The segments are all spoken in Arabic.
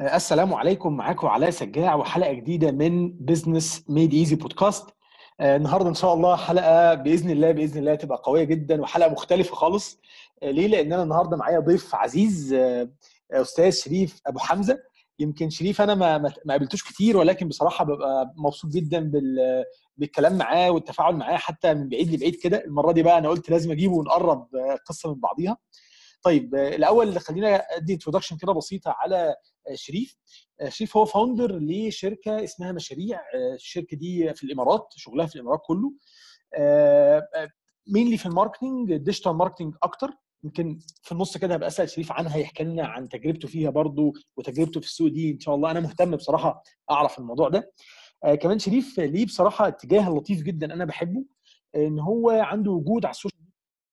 السلام عليكم معاكم علاء سجاع وحلقة جديدة من Business Made Easy بودكاست النهارده إن شاء الله حلقة بإذن الله بإذن الله تبقى قوية جدا وحلقة مختلفة خالص. ليه؟ لأن أنا النهارده معايا ضيف عزيز أستاذ شريف أبو حمزة. يمكن شريف أنا ما ما قابلتوش كتير ولكن بصراحة ببقى مبسوط جدا بال بالكلام معاه والتفاعل معاه حتى من بعيد لبعيد كده. المرة دي بقى أنا قلت لازم أجيبه ونقرب قصة من بعضيها. طيب الأول خلينا أدي introduction كده بسيطة على شريف. شريف هو founder لشركة اسمها مشاريع. الشركة دي في الإمارات شغلها في الإمارات كله. mainly في ال marketing digital marketing أكتر. يمكن في النص كده هبقى أسأل شريف عنها يحكي لنا عن تجربته فيها برضه وتجربته في السوق دي. إن شاء الله أنا مهتم بصراحة أعرف الموضوع ده. آه كمان شريف ليه بصراحة اتجاه لطيف جدا أنا بحبه. إن هو عنده وجود على السوشيال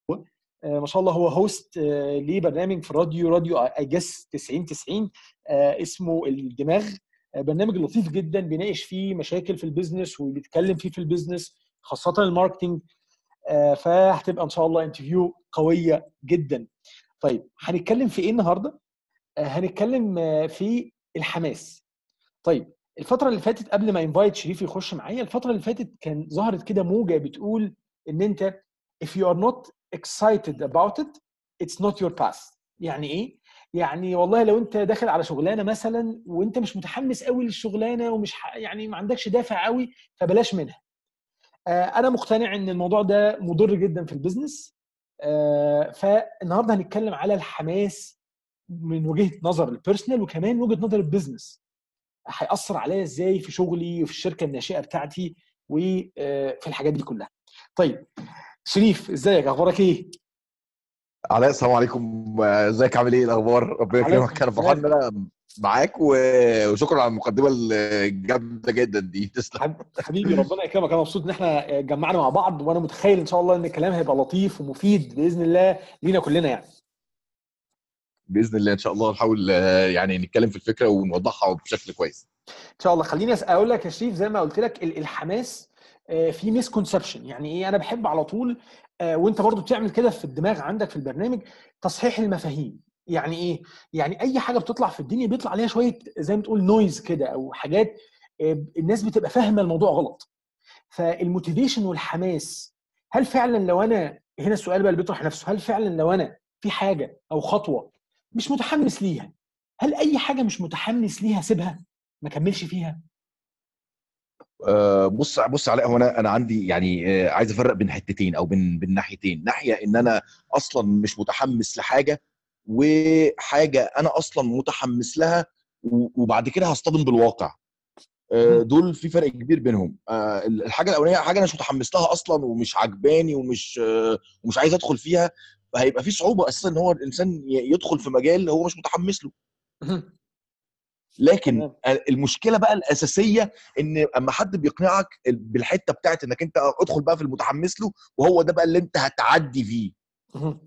ميديا. آه ما شاء الله هو host آه لبرنامج في الراديو راديو EGS 90 90 آه اسمه الدماغ. آه برنامج لطيف جدا بيناقش فيه مشاكل في ال business وبيتكلم فيه في ال business خاصة ال marketing آه فهتبقى إن شاء الله interview قوية جدا. طيب هنتكلم في إيه النهارده؟ آه هنتكلم آه في الحماس. طيب الفترة اللي فاتت قبل ما invite شريف يخش معايا الفترة اللي فاتت كان ظهرت كده موجة بتقول إن أنت if you are not excited about it it's not your path يعني إيه؟ يعني والله لو أنت داخل على شغلانة مثلا وأنت مش متحمس قوي للشغلانة ومش يعني ما عندكش دافع قوي فبلاش منها. أنا مقتنع إن الموضوع ده مضر جدا في ال business فالنهاردة هنتكلم على الحماس من وجهة نظر ال personal وكمان وجهة نظر ال business هيأثر عليا إزاي في شغلي وفي الشركة الناشئة بتاعتي وفي الحاجات دي كلها. طيب شريف إزيك؟ أخبارك إيه؟ علاء السلام عليكم. إزيك؟ عامل إيه؟ الأخبار؟ ربنا يكرمك. أنا فرحان ان أنا معاك وشكرا على المقدمة الجامدة جدا دي. تسلم. حبيبي ربنا يكرمك. أنا مبسوط إن إحنا جمعنا مع بعض وأنا متخيل إن شاء الله إن الكلام هيبقى لطيف ومفيد بإذن الله لينا كلنا يعني. بإذن الله إن شاء الله نحاول يعني نتكلم في الفكرة ونوضحها بشكل كويس. إن شاء الله. خليني أقول لك يا شريف زي ما قلت لك الحماس في misconception يعني إيه؟ أنا بحب على طول وأنت برضو بتعمل كده في الدماغ عندك في البرنامج تصحيح المفاهيم. يعني إيه؟ يعني أي حاجة بتطلع في الدنيا بيطلع عليها شوية زي ما تقول noise كده أو حاجات الناس بتبقى فاهمة الموضوع غلط. فال motivation والحماس هل فعلا لو أنا هنا السؤال بقى اللي بيطرح نفسه هل فعلا لو أنا في حاجة أو خطوة مش متحمس ليها هل أي حاجة مش متحمس ليها سيبها؟ ما كملش فيها؟ بص بص علاء هو أنا أنا عندي يعني أه عايز أفرق بين حتتين أو بين بين ناحيتين. ناحية إن أنا أصلا مش متحمس لحاجة وحاجة أنا أصلا متحمس لها وبعد كده هصطدم بالواقع. دول في فرق كبير بينهم. الحاجة الأولانية حاجة أنا مش متحمس لها أصلا ومش عجباني ومش ومش عايز أدخل فيها هيبقى في صعوبة أساسا إن هو الإنسان يدخل في مجال هو مش متحمس له. لكن المشكلة بقى الأساسية إن أما حد بيقنعك بالحتة بتاعت إنك أنت ادخل بقى في المتحمس له وهو ده بقى اللي أنت هتعدي فيه.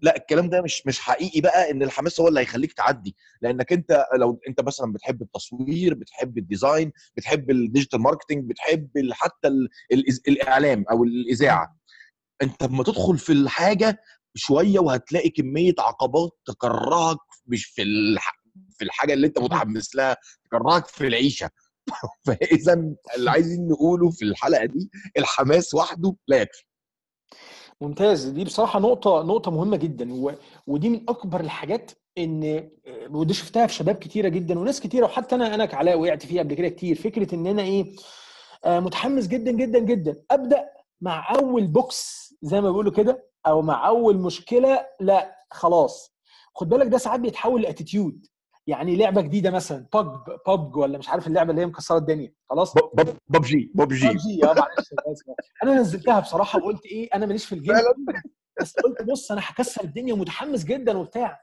لا الكلام ده مش مش حقيقي بقى إن الحماس هو اللي هيخليك تعدي. لأنك أنت لو أنت مثلا بتحب التصوير بتحب ال design بتحب ال digital marketing بتحب حتى الإعلام أو الإذاعة. أنت لما تدخل في الحاجة شوية وهتلاقي كمية عقبات تكرهك مش في في الحاجة اللي أنت متحمس لها تكرهك في العيشة. فإذا اللي عايزين نقوله في الحلقة دي الحماس وحده لا يكفي. ممتاز. دي بصراحة نقطة نقطة مهمة جدا و... ودي من أكبر الحاجات إن ودي شفتها في شباب كتيرة جدا وناس كتيرة وحتى أنا أنا كعلاء وقعت فيها قبل كده كتير. فكرة إن أنا إيه متحمس جدا جدا جدا. أبدأ مع أول box زي ما بيقولوا كده أو مع أول مشكلة لا خلاص. خد بالك ده ساعات بيتحول ل attitude. يعني لعبة جديدة مثلا بابجي بابجي ولا مش عارف اللعبة اللي هي مكسرة الدنيا خلاص؟ ببجي ببجي ببجي ببجي آه معلش أنا نزلتها بصراحة وقلت إيه أنا ماليش في ال game بس قلت بص أنا هكسر الدنيا ومتحمس جدا وبتاع.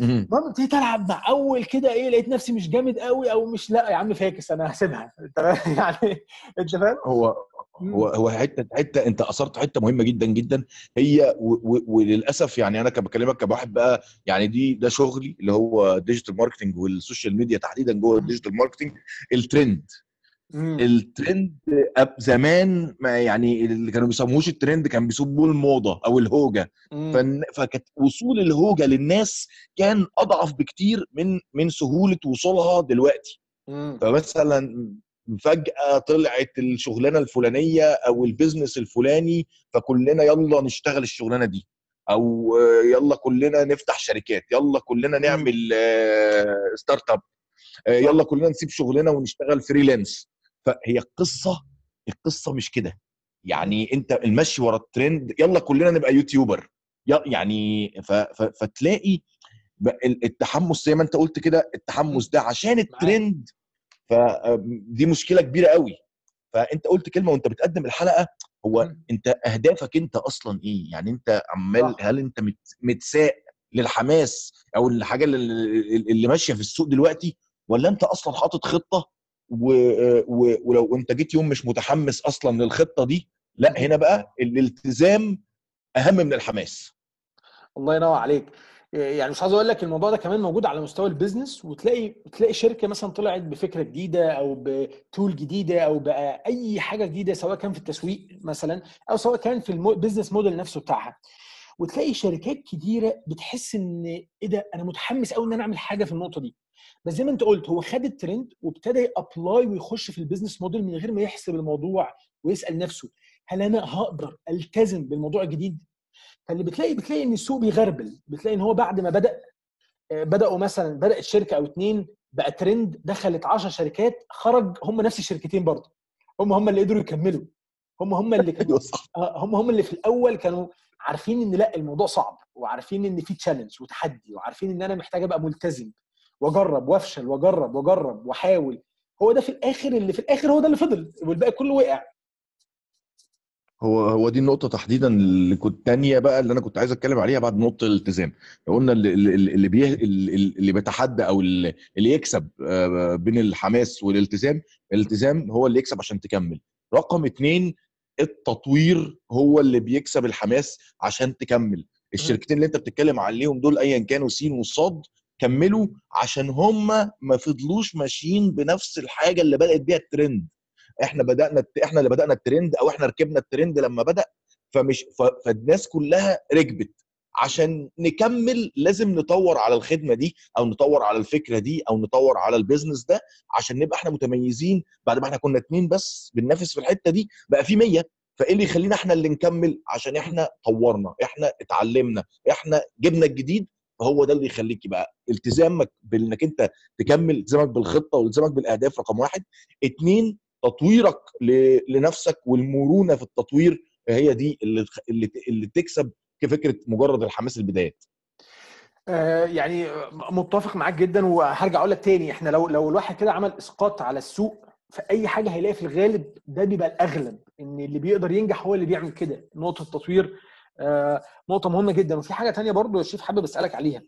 المهم ابتديت العب مع أول كده إيه لقيت نفسي مش جامد قوي أو مش لأ يا عم فكس أنا هسيبها. أنت يعني أنت فاهم؟ هو هو هو حتة حتة أنت أثرت حتة مهمة جدا جدا. هي وللأسف يعني أنا بكلمك كواحد بقى يعني دي ده شغلي اللي هو digital marketing والسوشيال ميديا تحديدا جوه ال digital marketing ال trend. ال trend زمان ما يعني اللي كانوا بيسموهوش الترند كان بيسموه الموضه أو الهوجة. فكانت وصول الهوجة للناس كان أضعف بكتير من من سهولة وصولها دلوقتي. مم. فمثلا فجأة طلعت الشغلانة الفلانية أو ال business الفلاني فكلنا يلا نشتغل الشغلانة دي. آه، يلا كلنا نفتح شركات يلا كلنا نعمل آه، startup آه، يلا كلنا نسيب شغلنا ونشتغل freelance فهي القصة القصة مش كده. يعني أنت المشي ورا الترند يلا كلنا نبقى YouTuber. يعني ف- ف- فتلاقي التحمس زي ما أنت قلت كده التحمس ده عشان الترند فدي مشكلة كبيرة قوي. فأنت قلت كلمة وأنت بتقدم الحلقة هو. أنت أهدافك أنت أصلا إيه؟ يعني أنت عمال. هل أنت مت- متساق للحماس أو الحاجة اللي, اللي ماشية في السوق دلوقتي ولا أنت أصلا حاطط خطة و... و... ولو انت جيت يوم مش متحمس أصلا للخطة دي لا هنا بقى الالتزام اهم من الحماس. الله ينور عليك. يعني مش عايز أقول لك الموضوع ده كمان موجود على مستوى ال business وتلاقي تلاقي شركة مثلا طلعت بفكرة جديدة أو ب tool جديدة أو بقى أي حاجة جديدة سواء كان في التسويق مثلا أو سواء كان في ال business model نفسه بتاعها. وتلاقي شركات كتيرة بتحس إن إيه ده أنا متحمس قوي إن أنا أعمل حاجة في النقطة دي. بس زي ما انت قلت هو خد الترند وابتدى ي apply ويخش في ال business model من غير ما يحسب الموضوع ويسأل نفسه هل أنا هقدر ألتزم بالموضوع الجديد؟ فاللي بتلاقي بتلاقي إن السوق بيغربل بتلاقي إن هو بعد ما بدأ آه، بدأوا مثلا بدأت شركة أو اتنين بقى ترند دخلت 10 شركات خرج هم نفس الشركتين برضه هم هم اللي قدروا يكملوا هم هم اللي كانوا صح. آه، هم هم اللي في الأول كانوا عارفين إن لأ الموضوع صعب وعارفين إن في تشالنج وتحدي وعارفين إن أنا محتاج أبقى ملتزم. واجرب وافشل واجرب واجرب واحاول هو ده في الآخر اللي في الآخر هو ده اللي فضل والباقي كله وقع هو هو دي النقطة تحديدا اللي كنت تانية بقى اللي أنا كنت عايز أتكلم عليها بعد نقطة الالتزام. قلنا اللي اللي اللي, بيه اللي بيتحدى أو اللي يكسب آه، بين الحماس والالتزام، الالتزام هو اللي يكسب عشان تكمل. رقم اتنين التطوير هو اللي بيكسب الحماس عشان تكمل. الشركتين اللي أنت بتتكلم عليهم دول أيا كانوا سين وصاد كملوا عشان هم ما فضلوش ماشيين بنفس الحاجة اللي بدأت بيها الترند. إحنا بدأنا إحنا اللي بدأنا الترند أو إحنا ركبنا الترند لما بدأ فمش فالناس كلها ركبت. عشان نكمل لازم نطور على الخدمة دي أو نطور على الفكرة دي أو نطور على ال business ده عشان نبقى إحنا متميزين بعد ما إحنا كنا اتنين بس بننافس في الحتة دي بقى في 100 فإيه اللي يخلينا إحنا اللي نكمل؟ عشان إحنا طورنا إحنا اتعلمنا إحنا جبنا الجديد فهو ده اللي يخليك يبقى التزامك بإنك أنت تكمل التزامك بالخطة والتزامك بالأهداف رقم واحد. اتنين تطويرك لنفسك والمرونة في التطوير هي دي اللي اللي تكسب كفكرة مجرد الحماس البدايات آه، يعني متفق معاك جدا وهرجع أقول لك تاني إحنا لو لو الواحد كده عمل إسقاط على السوق في أي حاجة هيلاقي في الغالب ده بيبقى الأغلب إن اللي بيقدر ينجح هو اللي بيعمل كده. نقطة التطوير نقطة مهمة جدا. وفي حاجة تانية برضو يا شريف حابب أسألك عليها.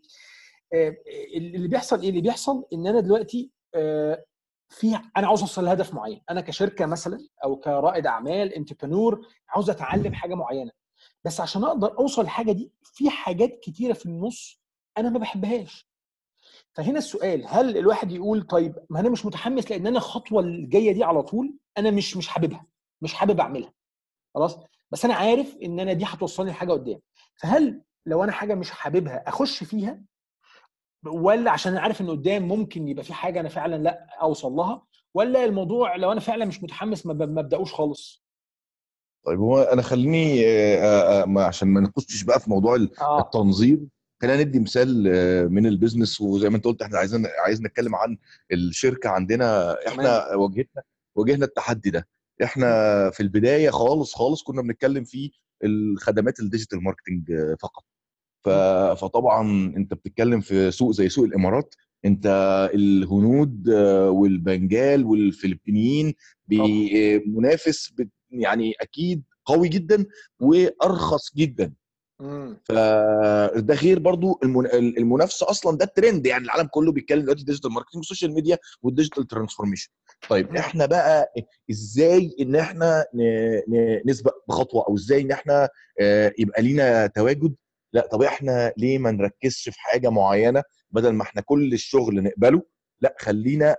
آه، اللي بيحصل إيه؟ اللي بيحصل إن أنا دلوقتي آه، في أنا عاوز أوصل لهدف معين. أنا كشركة مثلا أو كرائد أعمال انتربرنور عاوز أتعلم حاجة معينة. بس عشان أقدر أوصل للحاجة دي في حاجات كتيرة في النص أنا ما بحبهاش. فهنا السؤال هل الواحد يقول طيب ما أنا مش متحمس لأن أنا الخطوة الجاية دي على طول أنا مش مش حاببها مش حابب أعملها. خلاص؟ بس أنا عارف إن أنا دي هتوصلني لحاجة قدام. فهل لو أنا حاجة مش حاببها أخش فيها؟ ولا عشان أنا عارف إن قدام ممكن يبقى في حاجة أنا فعلا لأ أوصل لها؟ ولا الموضوع لو أنا فعلا مش متحمس ما أبدأوش خالص؟ طيب هو أنا خليني آه، آه، آه، عشان ما نخشش بقى في موضوع ال- التنظيم. خلينا ندي مثال من البيزنس. وزي ما أنت قلت إحنا عايزين عايز نتكلم عن الشركة عندنا. إحنا واجهتنا واجهنا التحدي ده. إحنا في البداية خالص خالص كنا بنتكلم في الخدمات ال digital marketing فقط. فطبعا انت بتتكلم في سوق زي سوق الإمارات. انت الهنود والبنجال والفلبينيين بي- منافس يعني أكيد قوي جدا وأرخص جدا. فده غير برضو المن- المنافسة أصلا ده الترند يعني العالم كله بيتكلم دلوقتي digital marketing وال social media وال digital transformation طيب مم. إحنا بقى إزاي إن إحنا نسبق بخطوة أو إزاي إن إحنا آه، يبقى لينا تواجد؟ لا طب إحنا ليه ما نركزش في حاجة معينة بدل ما إحنا كل الشغل نقبله؟ لا خلينا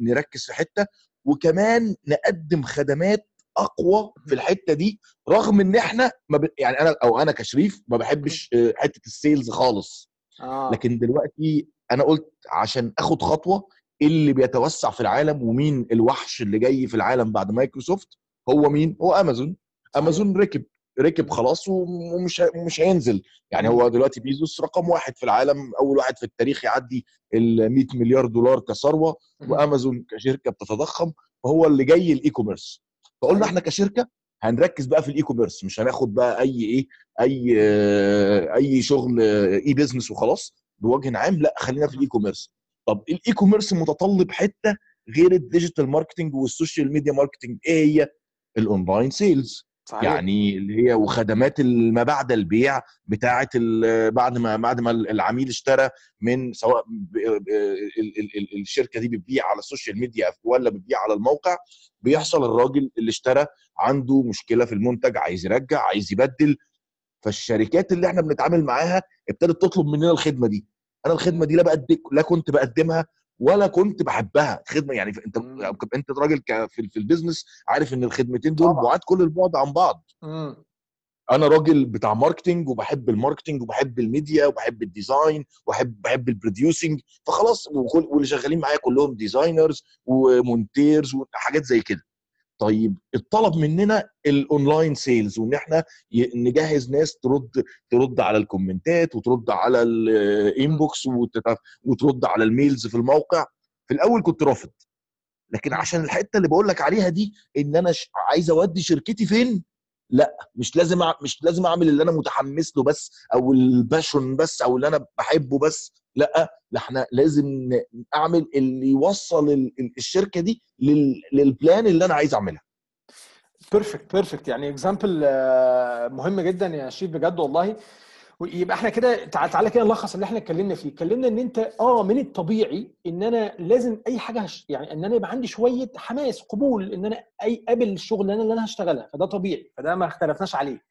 نركز في حتة وكمان نقدم خدمات أقوى في الحتة دي رغم إن إحنا ما ب... يعني أنا أو أنا كشريف ما بحبش آه، حتة السيلز خالص. آه. لكن دلوقتي أنا قلت عشان آخد خطوة إيه اللي بيتوسع في العالم ومين الوحش اللي جاي في العالم بعد مايكروسوفت؟ هو مين؟ هو أمازون. أمازون ركب ركب خلاص ومش مش هينزل. يعني هو دلوقتي بيزوس رقم واحد في العالم أول واحد في التاريخ يعدي ال 100 مليار دولار كثروة وأمازون كشركة بتتضخم فهو اللي جاي ال e-commerce فقلنا إحنا كشركة هنركز بقى في ال e-commerce مش هناخد بقى أي إيه أي آه، أي شغل اي business وخلاص بوجه عام لأ خلينا في ال e-commerce طب ال e-commerce متطلب حتة غير ال digital marketing وال social media marketing إيه هي؟ ال online sales صحيح. يعني اللي هي وخدمات ما بعد البيع بتاعه بعد ما بعد ما العميل اشترى من سواء الشركة دي بتبيع على ال social media ولا بتبيع على الموقع بيحصل الراجل اللي اشترى عنده مشكلة في المنتج عايز يرجع عايز يبدل فالشركات اللي إحنا بنتعامل معاها ابتدت تطلب مننا الخدمة دي أنا الخدمة دي لا بقدم لا كنت بقدمها ولا كنت بحبها خدمة يعني انت. انت راجل في في ال business عارف ان الخدمتين دول. بعاد كل البعد عن بعض مم. أنا راجل بتاع marketing وبحب ال marketing وبحب الميديا وبحب ال design وبحب بحب ال producing فخلاص واللي شغالين معايا كلهم designers ومونتيرز وحاجات زي كده طيب الطلب مننا ال online sales وإن إحنا نجهز ناس ترد ترد على الكومنتات وترد على ال inbox وترد على ال mails في الموقع. في الأول كنت رافض. لكن عشان الحتة اللي بقول لك عليها دي إن أنا عايز أودي شركتي فين؟ لأ مش لازم مش لازم أعمل اللي أنا متحمس له بس أو ال passion بس أو اللي أنا بحبه بس. لأ لا إحنا لازم أعمل اللي يوصل ال- ال- الشركة دي لل- لل plan اللي أنا عايز أعملها. perfect perfect يعني example مهم جدا يا شريف بجد والله. ويبقى إحنا كده تعال تعالى كده نلخص اللي إحنا اتكلمنا فيه. اتكلمنا إن أنت آه من الطبيعي إن أنا لازم أي حاجة هش يعني إن أنا يبقى عندي شوية حماس قبول إن أنا اي قابل الشغلانه اللي أنا هشتغلها. فده طبيعي فده ما اختلفناش عليه.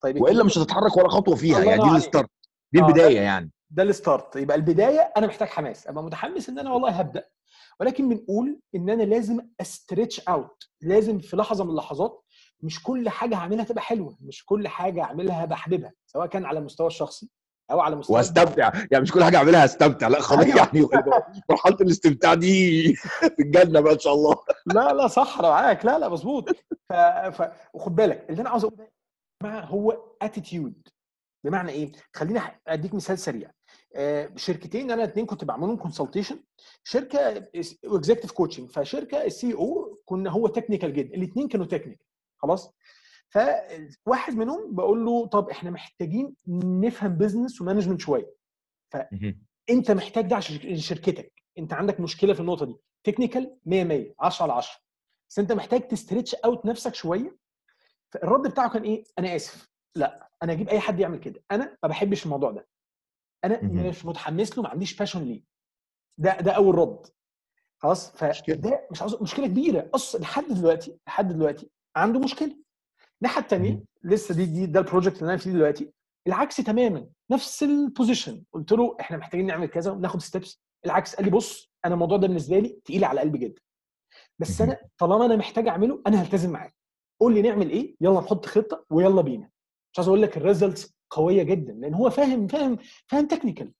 طيب وإلا مش هتتحرك ولا خطوة فيها يعني دي. ال start دي آه، البداية يعني. ده ال start يبقى البداية أنا محتاج حماس. أبقى متحمس إن أنا والله هبدأ. ولكن بنقول إن أنا لازم stretch out لازم في لحظة من اللحظات مش كل حاجة هعملها تبقى حلوة. مش كل حاجة اعملها بحببها سواء كان على المستوى الشخصي أو على مستوى واستمتع. يعني مش كل حاجة اعملها استمتع لا خلاص أيوة. يعني. مرحلة الاستمتاع دي في الجنة بقى إن شاء الله. لا لا صح أنا معاك. لا لا مظبوط. ف... ف... وخد بالك اللي أنا عاوز أقوله هو attitude بمعنى إيه؟ خليني أديك مثال سريع. شركتين أنا اتنين كنت بعملهم consultation شركة executive coaching فشركة ال CEO كنا هو technical جدا. الاثنين كانوا technical خلاص؟ فواحد منهم بقول له طب إحنا محتاجين نفهم business و management شوية. أنت محتاج ده عشان شركتك. أنت عندك مشكلة في النقطة دي. technical 100 100 10 على 10 بس أنت محتاج ت stretch out نفسك شوية. فالرد بتاعه كان إيه؟ أنا آسف. لأ أنا أجيب أي حد يعمل كده. أنا ما بحبش الموضوع ده. أنا. مش متحمس له ما عنديش passion ليه. ده ده أول رد. خلاص. فده مش عاوز مشكلة كبيرة. أصلا لحد دلوقتي لحد دلوقتي عنده مشكلة. الناحية الثانية. لسه دي, دي ده ال project اللي أنا فيه دلوقتي. العكس تماما. نفس ال position قلت له إحنا محتاجين نعمل كذا وناخد steps العكس قال لي بص أنا الموضوع ده بالنسبة لي تقيل على قلبي جدا. بس. أنا طالما أنا محتاج أعمله أنا هلتزم معاك قول لي نعمل إيه؟ يلا نحط خطة ويلا بينا. مش عايز أقول لك ال results قوية جدا لأن هو فاهم فاهم فاهم technical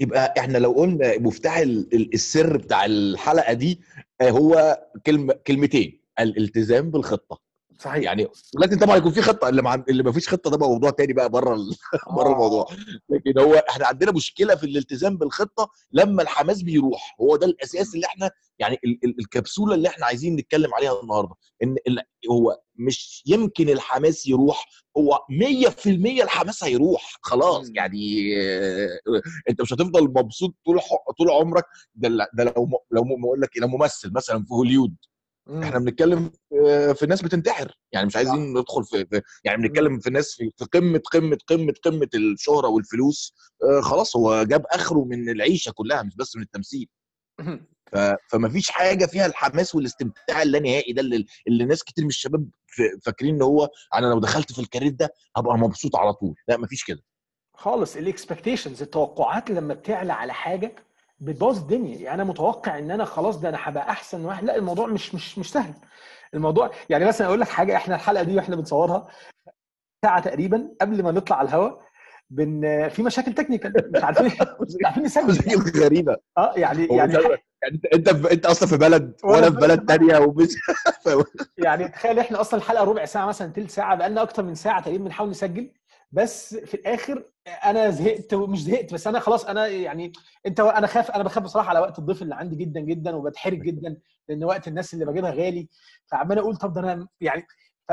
يبقى إحنا لو قلنا مفتاح ال- ال- السر بتاع الحلقة دي آه، هو كلمه كلمتين الالتزام بالخطة. صحيح. يعني لكن طبعا يكون في خطة اللي مع... اللي ما فيش خطة ده بقى موضوع تاني بقى بره ال... بره آه. الموضوع. لكن هو إحنا عندنا مشكلة في الالتزام بالخطة لما الحماس بيروح. هو ده الأساس اللي إحنا يعني ال... ال... الكبسولة اللي إحنا عايزين نتكلم عليها النهارده. إن ال... هو مش يمكن الحماس يروح هو 100% الحماس هيروح. خلاص. يعني أنت مش هتفضل مبسوط طول ح- طول عمرك. ده ل- ده لو م- لو بقول لك إيه، لو ممثل مثلا في هوليود مم. إحنا بنتكلم في- ناس بتنتحر. يعني مش عايزين ندخل في, في يعني بنتكلم في ناس في, قمة قمة قمة قمة الشهرة والفلوس. آه خلاص هو جاب آخره من العيشة كلها مش بس من التمثيل. ف... فما فيش حاجة فيها الحماس والاستمتاع اللانهائي ده اللي, اللي ناس كتير من الشباب فاكرين إن هو أنا لو دخلت في ال career ده هبقى مبسوط على طول. لا ما فيش كده. خالص. ال expectations التوقعات لما بتعلى على حاجة بتبوظ الدنيا. يعني أنا متوقع إن أنا خلاص ده أنا هبقى أحسن واحد. لا الموضوع مش مش مش سهل. الموضوع يعني مثلا أقول لك حاجة إحنا الحلقة دي وإحنا بنصورها ساعة تقريبا قبل ما نطلع على الهواء بن في مشاكل تكنيكال. مش عارفين مش عارفين نسجل مشاكل غريبة. آه يعني يعني يعني أنت أنت أنت أصلا في بلد وأنا في بلد تانية ومش يعني تخيل إحنا أصلا الحلقة ربع ساعة مثلا تلت ساعة بقالنا أكتر من ساعة تقريبا بنحاول نسجل. بس في الآخر أنا زهقت مش زهقت بس أنا خلاص أنا يعني أنت أنا خاف أنا بخاف بصراحة على وقت الضيف اللي عندي جدا جدا وبتحرج جدا لأن وقت الناس اللي بجيبها غالي فعمال أقول طب ده أنا يعني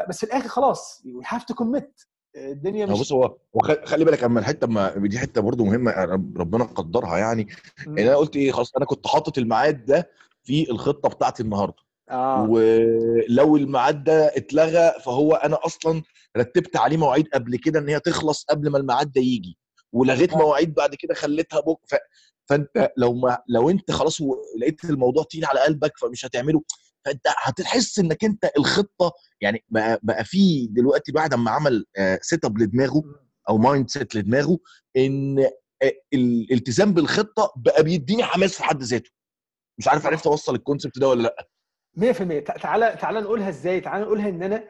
بس في الآخر خلاص we have to commit الدنيا مش بص هو خلي بالك أما الحتة ما دي حتة برضو مهمة رب- ربنا قدرها يعني إن أنا قلت إيه خلاص أنا كنت حاطط الميعاد ده في الخطة بتاعتي النهارده. آه. ولو الميعاد ده اتلغى فهو أنا أصلا رتبت عليه مواعيد قبل كده إن هي تخلص قبل ما الميعاد ده يجي ولغيت آه. مواعيد بعد كده خليتها back. ف... فأنت لو ما لو أنت خلاص و- لقيت الموضوع تقيل على قلبك فمش هتعمله فأنت هتحس إنك أنت الخطة يعني بقى بقى في دلوقتي بعد ما عمل set up لدماغه أو mindset لدماغه إن آه، الالتزام بالخطة بقى بيديني حماس في حد ذاته. مش عارف عرفت أوصل ال concept ده ولا لأ؟ 100% تع- تعالى تعالى نقولها إزاي؟ تعالى نقولها إن أنا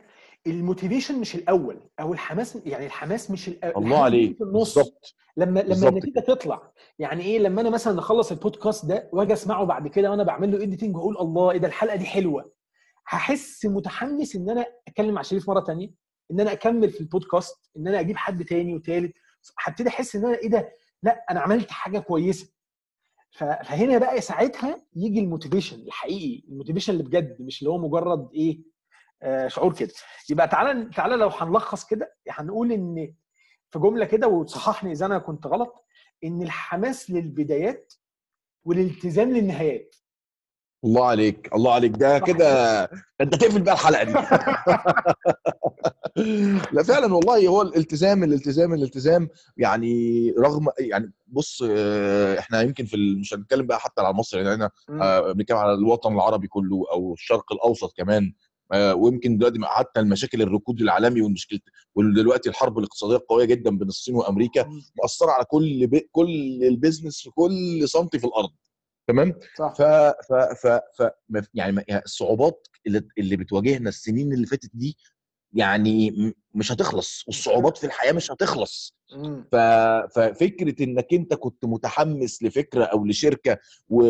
ال motivation مش الأول أو الحماس يعني الحماس مش الأول الله عليك في النص. بالظبط لما لما بالظبط النتيجة تطلع يعني إيه لما أنا مثلا أخلص البودكاست ده وأجي أسمعه بعد كده وأنا بعمل له editing وأقول الله إيه ده الحلقة دي حلوة. هحس متحمس إن أنا أتكلم مع شريف مرة تانية إن أنا أكمل في البودكاست إن أنا أجيب حد تاني وتالت. هبتدي أحس إن أنا إيه ده لا أنا عملت حاجة كويسة. فهنا بقى ساعتها يجي ال motivation الحقيقي ال motivation اللي بجد مش اللي هو مجرد إيه شعور كده. يبقى تعالى تعالى لو هنلخص كده هنقول إن في جملة كده وتصححني إذا أنا كنت غلط إن الحماس للبدايات والالتزام للنهايات. الله عليك الله عليك. ده كده أنت تقفل بقى الحلقة دي. لا فعلا والله هو الالتزام الالتزام الالتزام. يعني رغم يعني بص آه، إحنا يمكن في مش هنتكلم بقى حتى على مصر يعني إحنا. آه، بنتكلم على الوطن العربي كله أو الشرق الأوسط كمان. آه، ويمكن دلوقتي حتى المشاكل الركود العالمي والمشكلة ودلوقتي الحرب الاقتصادية القويه جدا بين الصين وأمريكا. مأثرة على كل بي كل ال business في كل سنتي في الأرض تمام صح ف ف ف ف يعني يعني الصعوبات اللي, اللي بتواجهنا السنين اللي فاتت دي يعني مش هتخلص والصعوبات في الحياة مش هتخلص. ف... ففكرة إنك أنت كنت متحمس لفكرة أو لشركة و...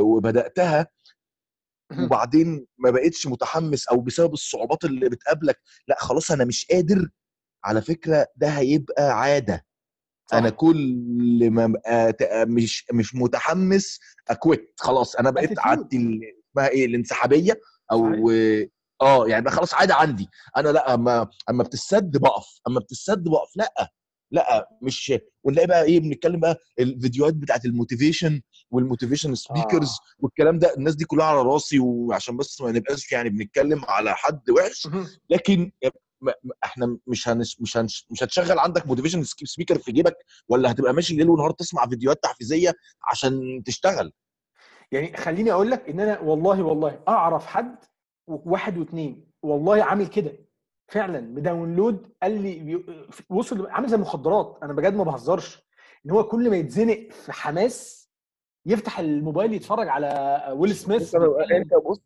وبدأتها وبعدين ما بقتش متحمس أو بسبب الصعوبات اللي بتقابلك لأ خلاص أنا مش قادر. على فكرة ده هيبقى عادة. صح. أنا كل ما ابقى ت- مش مش متحمس a quit خلاص أنا بقيت عادتي اسمها إيه الانسحابية أو آه يعني خلاص عادة عندي. أنا لأ أما أما بتسد بقف. أما بتسد بقف لأ. لا مش ونلاقي بقى إيه بنتكلم بقى الفيديوهات بتاعت ال motivation وال motivation speakers آه. والكلام ده الناس دي كلها على راسي وعشان بس ما نبقاش يعني بنتكلم على حد وحش. لكن إحنا مش هنش مش هنش مش هتشغل عندك motivation speaker في جيبك ولا هتبقى ماشي ليل ونهار تسمع فيديوهات تحفيزية عشان تشتغل. يعني خليني أقول لك إن أنا والله والله أعرف حد واحد واثنين والله عامل كده. فعلا ب download قال لي بي- وصل عامل زي المخدرات. أنا بجد ما بهزرش. إن هو كل ما يتزنق في حماس يفتح الموبايل يتفرج على ويل سميث. أنت بص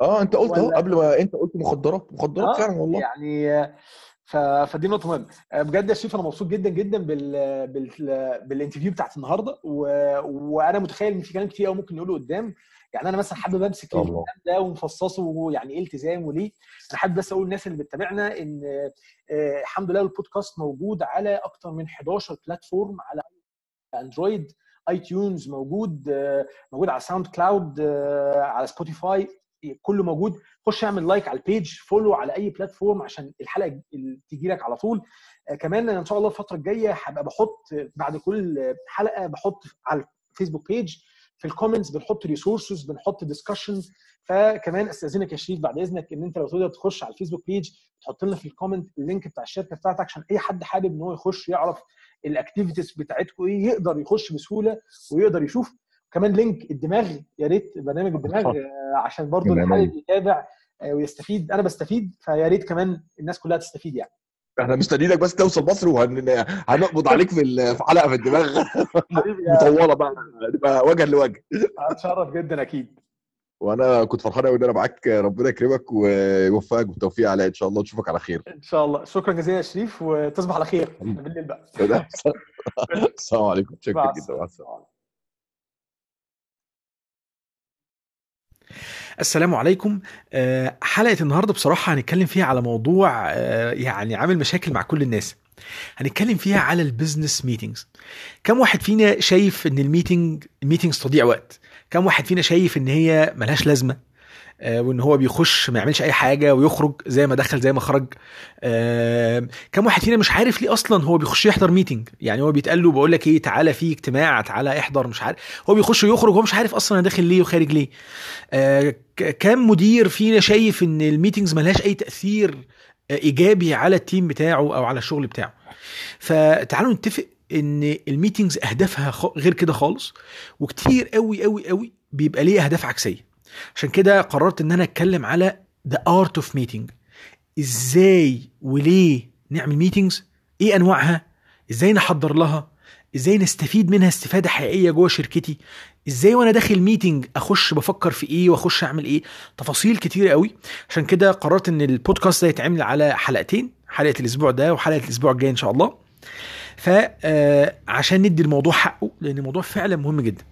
آه أنت قلت أهو قبل ما أنت قلت مخدرات. مخدرات آه فعلا والله. يعني ف... فدي نقطة مهمة. بجد يا شريف أنا مبسوط جدا جدا بال... بال... بال interview بتاعت النهارده. و... وأنا متخيل إن في كلام كتير قوي ممكن نقوله قدام. يعني أنا مثلا حابب أمسك الكلام ده ونفصصه يعني إيه التزام وليه. أنا حابب بس أقول للناس اللي بتتابعنا إن آه، الحمد لله البودكاست موجود على أكتر من 11 platform على أندرويد iTunes موجود آه، موجود على SoundCloud آه، على Spotify كله موجود. خش اعمل like على ال page follow على أي platform عشان الحلقة تيجي لك على طول. كمان إن شاء الله الفترة الجاية هبقى بحط بعد كل حلقة بحط على ال Facebook page في ال comments بنحط resources بنحط discussion فكمان استأذنك يا شريف بعد إذنك إن أنت لو تقدر تخش على ال Facebook page تحط لنا في ال comment ال link بتاع الشركة بتاعتك عشان أي حد حابب إن هو يخش يعرف ال activities بتاعتكم إيه يقدر يخش بسهولة ويقدر يشوف. كمان link الدماغ يا ريت برنامج الدماغ آه، عشان برضو اللي حابب يتابع آه، ويستفيد. أنا بستفيد فيا ريت كمان الناس كلها تستفيد يعني. إحنا مستنيينك بس توصل مصر وهنقبض عليك في ال- في الدماغ. مطولة بقى. نبقى وجها لوجه. اتشرف جدا أكيد. وأنا كنت فرحان قوي إن أنا معاك. ربنا يكرمك ويوفقك بالتوفيق على إن شاء الله نشوفك على خير. إن شاء الله. شكرا جزيلا يا شريف وتصبح على خير. بالليل بقى. السلام عليكم. شكرا جدا. مع السلامة. السلام عليكم. آه، حلقة النهاردة بصراحة هنتكلم فيها على موضوع آه، يعني عامل مشاكل مع كل الناس. هنتكلم فيها على ال business meetings كم واحد فينا شايف إن ال meeting ال meetings تضيع وقت؟ كم واحد فينا شايف إن هي ملهاش لازمة؟ آه، وإن هو بيخش ما يعملش أي حاجة ويخرج زي ما دخل زي ما خرج. آه، كم واحد فينا مش عارف ليه أصلا هو بيخش يحضر meeting يعني هو بيتقال له بقول لك إيه تعالى في اجتماع تعالى احضر مش عارف. هو بيخش ويخرج هو مش عارف أصلا أنا داخل ليه وخارج ليه. آه، كم مدير فينا شايف إن ال meetings ملهاش أي تأثير آه، إيجابي على ال team بتاعه أو على الشغل بتاعه؟ فتعالوا نتفق إن ال meetings أهدافها غير كده خالص. وكتير قوي قوي قوي بيبقى ليه أهداف عكسية. عشان كده قررت إن أنا أتكلم على the art of meeting. إزاي وليه نعمل meetings إيه أنواعها؟ إزاي نحضر لها؟ إزاي نستفيد منها استفادة حقيقية جوه شركتي؟ إزاي وأنا داخل meeting أخش بفكر في إيه وأخش أعمل إيه؟ تفاصيل كتير قوي. عشان كده قررت إن البودكاست ده يتعمل على حلقتين حلقة الأسبوع ده وحلقة الأسبوع الجاي إن شاء الله. فعشان ندي الموضوع حقه لأن الموضوع فعلا مهم جدا.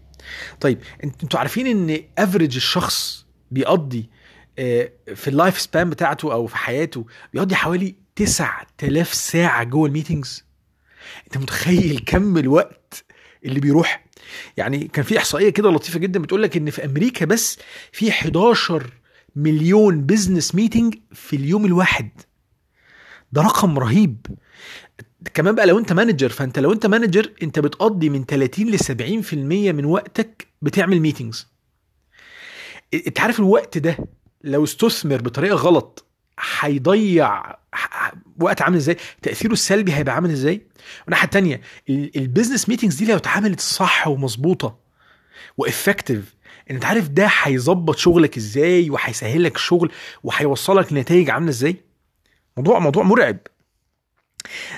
طيب انت- أنتوا عارفين إن average الشخص بيقضي آه، في ال life span بتاعته أو في حياته بيقضي حوالي 9000 ساعة جوه ال meetings أنت متخيل كم الوقت اللي بيروح؟ يعني كان في إحصائية كده لطيفة جدا بتقول لك إن في أمريكا بس في 11 مليون business meeting في اليوم الواحد. ده رقم رهيب. كمان بقى لو انت manager فانت لو انت manager انت بتقضي من 30 ل 70% من وقتك بتعمل meetings انت عارف الوقت ده لو استثمر بطريقة غلط هيضيع وقت عامل إزاي؟ تأثيره السلبي هيبقى عامل إزاي؟ والناحية التانية ال- ال business meetings دي لو اتعملت صح ومظبوطة و effective انت عارف ده هيظبط شغلك إزاي وهيسهل لك الشغل وهيوصلك لنتائج عاملة إزاي؟ موضوع موضوع مرعب.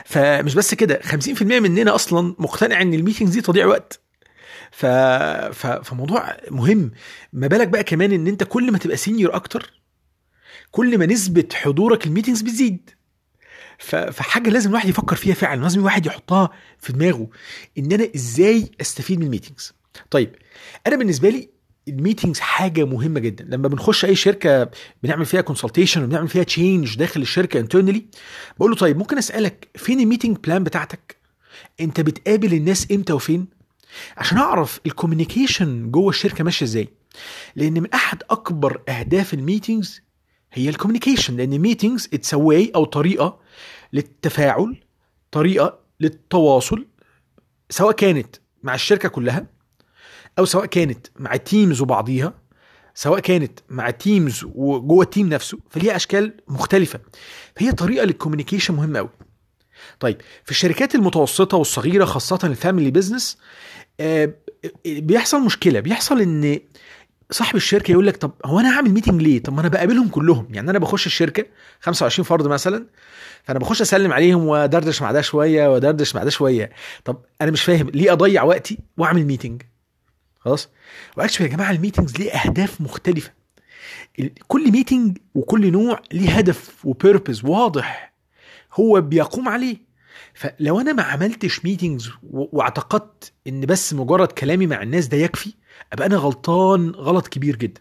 فمش بس كده 50% مننا أصلا مقتنع إن ال meetings دي تضييع وقت. ف... ف... فموضوع مهم. ما بالك بقى كمان إن أنت كل ما تبقى senior أكتر كل ما نسبة حضورك ال meetings بتزيد. ف... فحاجة لازم الواحد يفكر فيها فعلا لازم الواحد يحطها في دماغه إن أنا إزاي أستفيد من ال meetings طيب أنا بالنسبة لي ال meetings حاجة مهمة جدا. لما بنخش أي شركة بنعمل فيها consultation وبنعمل فيها change داخل الشركة internally بقول له طيب ممكن أسألك فين ال meeting plan بتاعتك؟ أنت بتقابل الناس إمتى وفين؟ عشان أعرف ال communication جوه الشركة ماشية إزاي. لأن من أحد أكبر أهداف ال meetings هي ال communication لأن ال meetings it's way أو طريقة للتفاعل طريقة للتواصل سواء كانت مع الشركة كلها أو سواء كانت مع ال teams وبعضيها سواء كانت مع teams وجوه ال team نفسه فليها أشكال مختلفة. فهي طريقة لل communication مهمة قوي طيب في الشركات المتوسطة والصغيرة خاصة ال family business آه، بيحصل مشكلة. بيحصل إن صاحب الشركة يقول لك طب هو أنا هعمل meeting ليه؟ طب ما أنا بقابلهم كلهم. يعني أنا بخش الشركة 25 فرد مثلا فأنا بخش أسلم عليهم ودردش مع ده شوية ودردش مع ده شوية. طب أنا مش فاهم ليه أضيع وقتي وأعمل meeting خلاص؟ و actually يا جماعة ال meetings ليه أهداف مختلفة. كل meeting وكل نوع ليه هدف و purpose واضح هو بيقوم عليه. فلو أنا ما عملتش meetings واعتقدت إن بس مجرد كلامي مع الناس ده يكفي أبقى أنا غلطان غلط كبير جدا.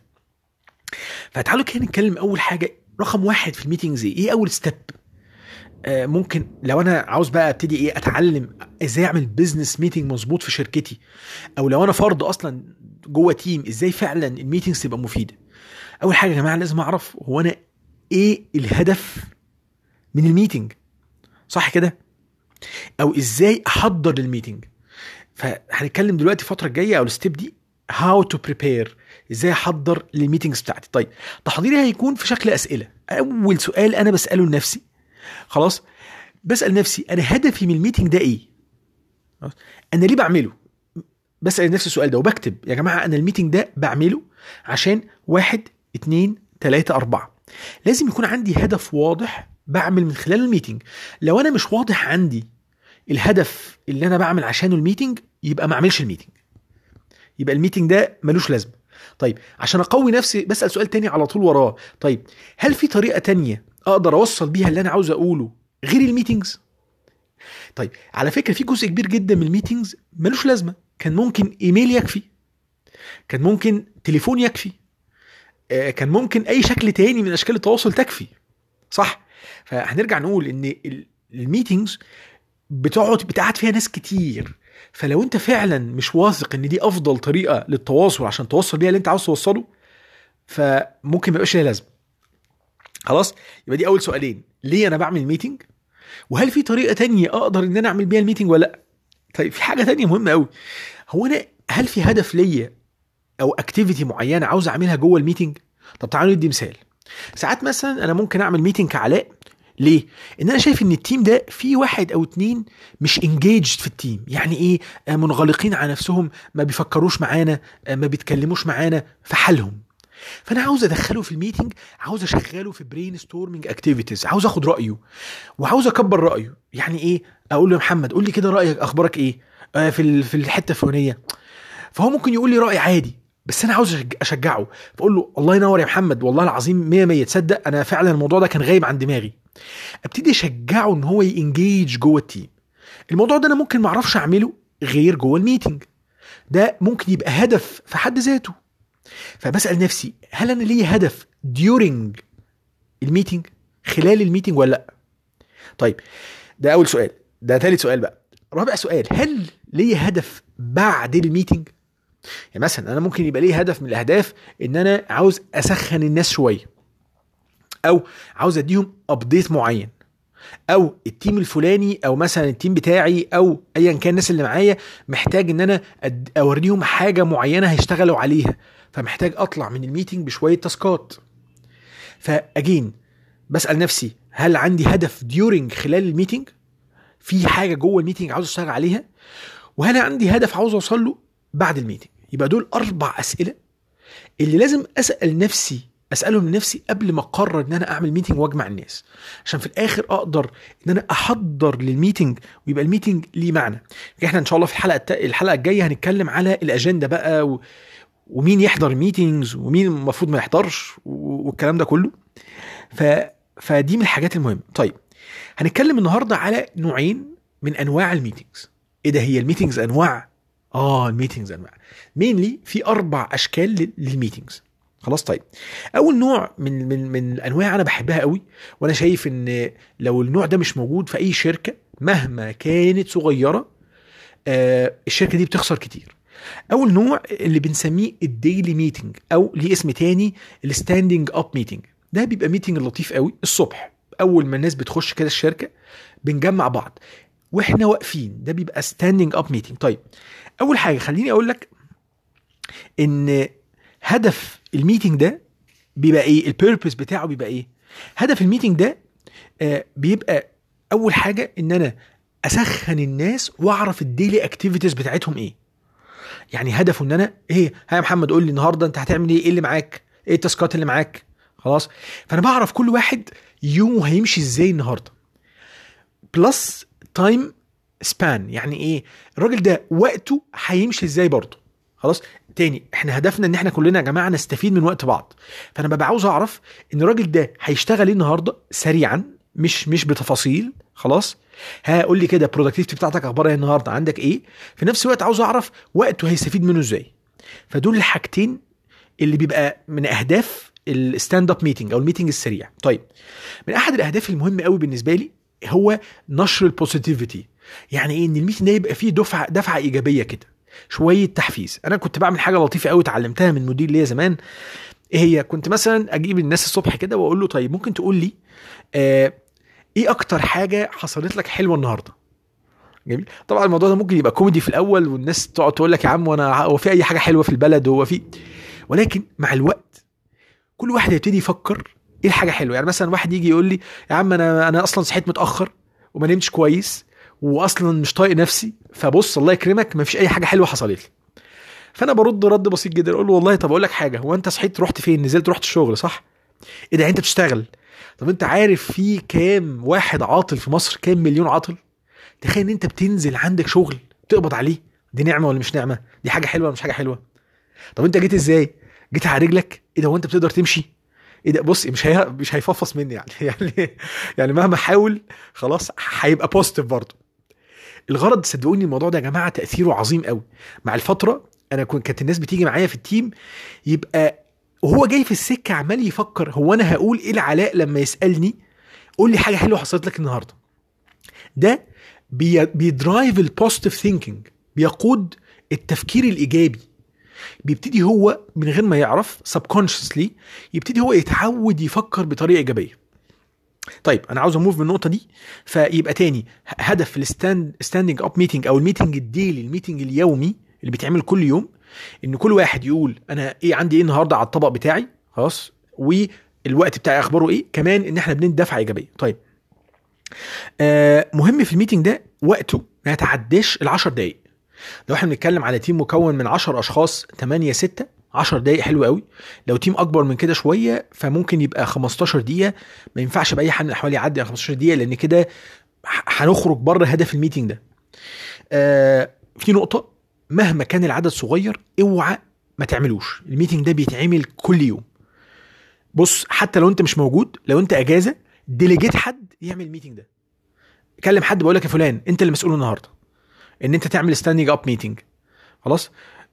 فتعالوا كده نتكلم أول حاجة رقم واحد في ال meetings إيه؟ إيه أول step ممكن لو أنا عاوز بقى أبتدي إيه أتعلم إزاي أعمل business meeting مظبوط في شركتي أو لو أنا فرد أصلا جوه team إزاي فعلا ال meetings تبقى مفيدة. أول حاجة يا جماعة لازم أعرف هو أنا إيه الهدف من ال meeting صح كده؟ أو إزاي أحضر لل meeting فهنتكلم دلوقتي الفترة الجاية أو ال step دي how to prepare إزاي أحضر لل meetings بتاعتي. طيب تحضيري هيكون في شكل أسئلة. أول سؤال أنا بسأله لنفسي خلاص؟ بسأل نفسي أنا هدفي من ال meeting ده إيه؟ أنا ليه بعمله؟ بسأل نفسي السؤال ده وبكتب يا جماعة أنا ال meeting ده بعمله عشان واحد اتنين تلاتة أربعة. لازم يكون عندي هدف واضح بعمل من خلال ال meeting. لو أنا مش واضح عندي الهدف اللي أنا بعمل عشانه ال meeting يبقى ما أعملش ال meeting. يبقى ال meeting ده ملوش لازمة. طيب عشان أقوي نفسي بسأل سؤال تاني على طول وراه. طيب هل في طريقة تانية أقدر اوصل بيها اللي أنا عاوز اقوله غير ال meetings طيب على فكرة في جزء كبير جدا من ال meetings ملوش لازمة. كان ممكن إيميل يكفي كان ممكن تليفون يكفي آه، كان ممكن أي شكل تاني من أشكال التواصل تكفي. صح؟ فهنرجع نقول إن ال- meetings بتقعد بتقعد فيها ناس كتير. فلو أنت فعلا مش واثق إن دي أفضل طريقة للتواصل عشان توصل بيها اللي أنت عاوز توصله فممكن ما يبقاش ليها لازمة. خلاص؟ يبقى دي أول سؤالين. ليه أنا بعمل meeting وهل في طريقة تانية أقدر إن أنا أعمل بيها ال meeting ولا لأ؟ طيب في حاجة تانية مهمة قوي هو أنا هل في هدف ليا أو activity معينة عاوز أعملها جوه ال meeting؟ طب تعالوا ندي مثال. ساعات مثلا أنا ممكن أعمل meeting كعلاء. ليه؟ إن أنا شايف إن ال team ده في واحد أو اتنين مش engaged في ال team يعني إيه؟ آه، منغلقين على نفسهم ما بيفكروش معانا آه، ما بيتكلموش معانا في حالهم. فأنا عاوز أدخله في ال meeting عاوز أشغله في brainstorming activities عاوز أخد رأيه وعاوز أكبر رأيه. يعني إيه؟ أقول له يا محمد قول لي كده رأيك أخبارك إيه؟ آه في في الحتة الفلانية. فهو ممكن يقول لي رأي عادي بس أنا عاوز أشجعه. فأقول له الله ينور يا محمد والله العظيم 100 100 تصدق؟ أنا فعلا الموضوع ده كان غايب عن دماغي. أبتدي أشجعه إن هو ي engage جوه ال team الموضوع ده أنا ممكن ما أعرفش أعمله غير جوه ال meeting ده ممكن يبقى هدف في حد ذاته. فبسأل نفسي هل أنا ليا هدف during ال meeting خلال ال meeting ولا لأ؟ طيب ده أول سؤال. ده ثالث سؤال بقى. رابع سؤال هل ليا هدف بعد ال meeting؟ يعني مثلا أنا ممكن يبقى لي هدف من الأهداف إن أنا عاوز أسخن الناس شوية أو عاوز أديهم update معين أو ال team الفلاني أو مثلا ال team بتاعي أو ايا كان الناس اللي معايا محتاج إن أنا أوريهم حاجة معينة هيشتغلوا عليها. فمحتاج أطلع من ال meeting بشوية task ات. ف again بسأل نفسي هل عندي هدف during خلال ال meeting؟ في حاجة جوه ال meeting عاوز أشتغل عليها؟ وهل عندي هدف عاوز أوصل له بعد ال meeting؟ يبقى دول أربع أسئلة اللي لازم أسأل نفسي أسألهم لنفسي قبل ما أقرر إن أنا أعمل meeting وأجمع الناس. عشان في الآخر أقدر إن أنا أحضر لل meeting ويبقى ال meeting ليه معنى. إحنا إن شاء الله في الحلقة. الحلقة الجاية هنتكلم على الأجندة بقى و... ومين يحضر meetings ومين المفروض ما يحضرش. والكلام ده كله. ف... فدي من الحاجات المهمة. طيب هنتكلم النهارده على نوعين من أنواع ال meetings إيه ده هي ال meetings أنواع؟ آه ال meetings أنواع. mainly في أربع أشكال لل- لل meetings خلاص طيب. أول نوع من من من الأنواع أنا بحبها قوي وأنا شايف إن لو النوع ده مش موجود في أي شركة مهما كانت صغيرة آه الشركة دي بتخسر كتير. اول نوع اللي بنسميه ال daily meeting أو ليه اسم تاني ال standing up meeting ده بيبقى meeting لطيف قوي الصبح. أول ما الناس بتخش كده الشركة بنجمع بعض. وإحنا واقفين ده بيبقى standing up meeting طيب أول حاجة خليني أقول لك إن هدف ال meeting ده بيبقى إيه؟ ال purpose بتاعه بيبقى إيه؟ هدف ال meeting ده آه بيبقى أول حاجة إن أنا أسخن الناس وأعرف ال daily activities بتاعتهم إيه. يعني هدفه إن أنا إيه ها يا محمد قول لي النهارده أنت هتعمل إيه إيه اللي معاك؟ إيه ال task ات اللي معاك؟ خلاص. فأنا بعرف كل واحد يومه هيمشي إزاي النهارده. plus time span يعني إيه؟ الراجل ده وقته هيمشي إزاي برضه. خلاص. تاني إحنا هدفنا إن إحنا كلنا يا جماعة نستفيد من وقت بعض. فأنا ببقى عاوز أعرف إن الراجل ده هيشتغل إيه النهارده؟ سريعا. مش مش بتفاصيل خلاص؟ ها قول لي كده ال productivity بتاعتك أخبارها إيه النهارده؟ عندك إيه؟ في نفس الوقت عاوز أعرف وقته هيستفيد منه إزاي. فدول الحاجتين اللي بيبقى من أهداف ال stand up meeting أو ال meeting السريع. طيب من أحد الأهداف المهمه قوي بالنسبة لي هو نشر ال positivity يعني إيه؟ إن ال meeting ده يبقى فيه دفعة دفعة إيجابية كده شوية تحفيز. أنا كنت بعمل حاجة لطيفة قوي اتعلمتها من مدير ليا زمان. إيه هي؟ كنت مثلا أجيب الناس الصبح كده وأقول له طيب ممكن تقول لي آه إيه أكتر حاجة حصلت لك حلوة النهارده؟ جميل. طبعا الموضوع ده ممكن يبقى كوميدي في الأول والناس تقعد تقول لك يا عم وأنا هو في أي حاجة حلوة في البلد هو في ولكن مع الوقت كل واحد يبتدي يفكر إيه الحاجة حلوة. يعني مثلا واحد يجي يقول لي يا عم أنا أنا أصلا صحيت متأخر وما نمتش كويس واصلا مش طايق نفسي فبص الله يكرمك ما فيش أي حاجة حلوة حصلت لي. فانا برد رد بسيط جدا أقول له والله طب أقول لك حاجة هو انت صحيت رحت فين؟ نزلت رحت الشغل صح؟ إيه ده انت بتشتغل؟ طب انت عارف في كام واحد عاطل في مصر؟ كام مليون عاطل؟ تخيل ان انت بتنزل عندك شغل تقبض عليه. دي نعمة ولا مش نعمة؟ دي حاجة حلوة ولا مش حاجة حلوة؟ طب انت جيت إزاي؟ جيت على رجلك؟ إيه ده هو انت بتقدر تمشي؟ إيه ده بص مش هي... مش هيفصفص مني يعني. يعني يعني مهما احاول خلاص هيبقى positive برضه. الغرض صدقوني الموضوع ده يا جماعة تأثيره عظيم قوي. مع الفترة أنا كنت كانت الناس بتيجي معايا في ال team يبقى وهو جاي في السكة عمال يفكر هو أنا هقول إيه لعلاء لما يسألني؟ قول لي حاجة حلوة حصلت لك النهارده. ده بي بي drive ال positive thinking بيقود التفكير الإيجابي. بيبتدي هو من غير ما يعرف subconsciously يبتدي هو يتعود يفكر بطريقة إيجابية. طيب أنا عاوز أ move من النقطه دي فيبقى تاني هدف ال stand standing up meeting أو ال meeting ال daily ال meeting اليومي اللي بيتعمل كل يوم إن كل واحد يقول أنا إيه عندي إيه النهارده على الطبق بتاعي خلاص والوقت بتاعي أخباره إيه كمان إن إحنا بندي دفعه إيجابية. طيب. آه مهم في ال meeting ده وقته ما يتعداش ال 10 دقائق لو إحنا بنتكلم على team مكون من 10 أشخاص 8 6 10 دقائق حلو قوي. لو team أكبر من كده شوية فممكن يبقى 15 دقيقة ما ينفعش باي حال من الاحوال يعدي على 15 دقيقة لأن كده هنخرج بره هدف ال meeting ده. آه في نقطة مهما كان العدد صغير اوعى ما تعملوش. ال meeting ده بيتعمل كل يوم. بص حتى لو انت مش موجود لو انت اجازة delegate حد يعمل ال meeting ده. كلم حد بقول لك يا فلان انت اللي مسؤول النهارده. ان انت تعمل standing up meeting خلاص؟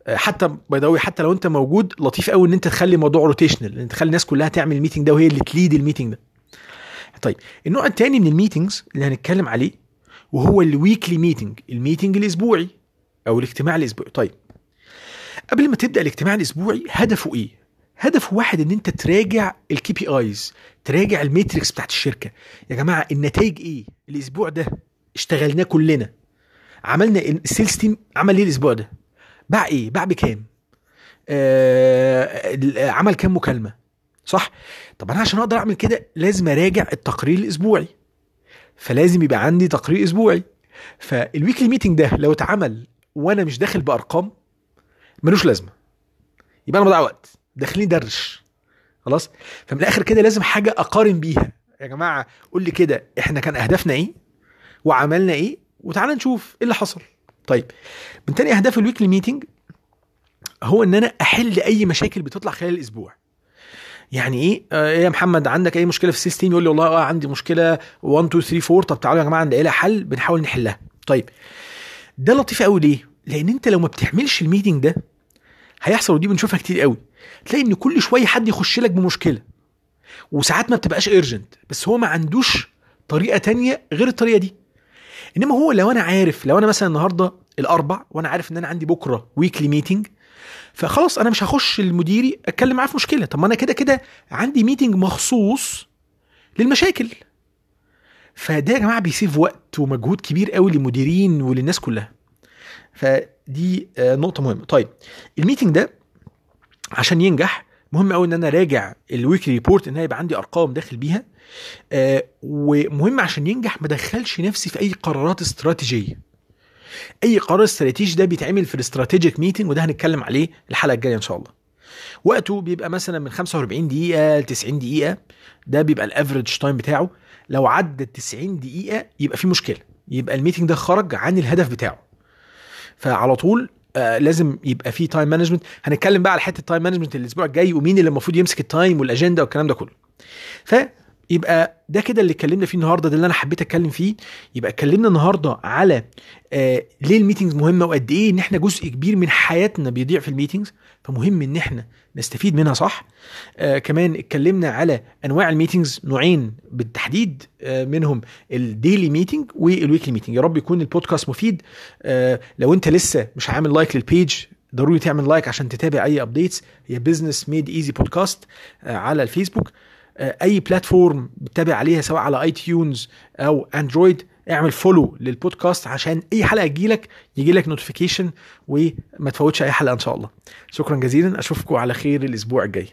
حتى باي حتى لو انت موجود لطيف قوي ان انت تخلي الموضوع rotational ان تخلي الناس كلها تعمل ال meeting ده وهي اللي ت lead ال meeting ده. طيب النوع الثاني من ال meetings اللي هنتكلم عليه وهو ال weekly meeting ال meeting الأسبوعي. أو الاجتماع الأسبوعي. طيب قبل ما تبدأ الاجتماع الأسبوعي هدفه إيه؟ هدفه واحد إن أنت تراجع ال KPIs تراجع ال metrics بتاعت الشركة. يا جماعة النتائج إيه؟ الأسبوع ده اشتغلناه كلنا. عملنا ال sales team عمل إيه الأسبوع ده؟ باع إيه؟ باع بكام؟ آه عمل كام مكالمة؟ صح؟ طب أنا عشان أقدر أعمل كده لازم أراجع التقرير الأسبوعي. فلازم يبقى عندي تقرير أسبوعي. فال weekly meeting ده لو اتعمل وأنا مش داخل بأرقام ملوش لازمة. يبقى أنا بضيع وقت. داخلين ندردش خلاص؟ فمن الآخر كده لازم حاجة أقارن بيها. يا جماعة قول لي كده إحنا كان أهدافنا إيه؟ وعملنا إيه؟ وتعالى نشوف إيه اللي حصل. طيب من تاني أهداف ال weekly meeting هو إن أنا أحل أي مشاكل بتطلع خلال الأسبوع. يعني إيه؟ آه يا محمد عندك أي مشكلة في ال system؟ يقول لي والله آه عندي مشكلة. 1 2 3 4 طب تعالوا يا جماعة نلاقي لها حل بنحاول نحلها. طيب ده لطيف قوي ليه؟ لأن أنت لو ما بتعملش ال meeting ده هيحصل ودي بنشوفها كتير قوي. تلاقي إن كل شوية حد يخش لك بمشكلة. وساعات ما بتبقاش urgent بس هو ما عندوش طريقة تانية غير الطريقة دي. إنما هو لو أنا عارف لو أنا مثلا النهارده الأربع وأنا عارف إن أنا عندي بكرة weekly meeting فخلاص أنا مش هخش لمديري أتكلم معاه في مشكلة. طب ما أنا كده كده عندي meeting مخصوص للمشاكل. فده يا جماعة بي save وقت ومجهود كبير قوي للمديرين وللناس كلها. فدي نقطة مهمة. طيب ال meeting ده عشان ينجح مهم قوي إن أنا راجع ال weekly report إن يبقى عندي أرقام داخل بيها. آه ومهم عشان ينجح ما أدخلش نفسي في أي قرارات استراتيجية. أي قرار استراتيجي ده بيتعمل في ال strategic meeting وده هنتكلم عليه الحلقة الجاية إن شاء الله. وقته بيبقى مثلا من 45 دقيقة ل 90 دقيقة. ده بيبقى ال average time بتاعه. لو عدى 90 دقيقة يبقى في مشكلة. يبقى ال meeting ده خرج عن الهدف بتاعه. فعلى طول آه لازم يبقى في time management هنتكلم بقى على حتة ال time management الأسبوع الجاي ومين اللي المفروض يمسك ال time وال agenda والكلام ده كله. فيبقى ده كده اللي اتكلمنا فيه النهارده ده اللي أنا حبيت أتكلم فيه. يبقى اتكلمنا النهارده على آه ليه ال meetings مهمة وقد إيه إن إحنا جزء كبير من حياتنا بيضيع في ال meetings فمهم إن إحنا نستفيد منها صح؟ آه كمان اتكلمنا على أنواع ال meetings نوعين بالتحديد آه منهم ال daily meeting وال weekly meeting يا رب يكون البودكاست مفيد. آه لو أنت لسه مش عامل like لل page ضروري تعمل like عشان تتابع أي updates هي Business Made Easy podcast على الفيسبوك. أي platform بتتابع عليها سواء على iTunes أو Android اعمل follow للبودكاست عشان أي حلقة تجيلك يجي لك notification وما تفوتش أي حلقة إن شاء الله. شكرا جزيلا أشوفكم على خير الأسبوع الجاي.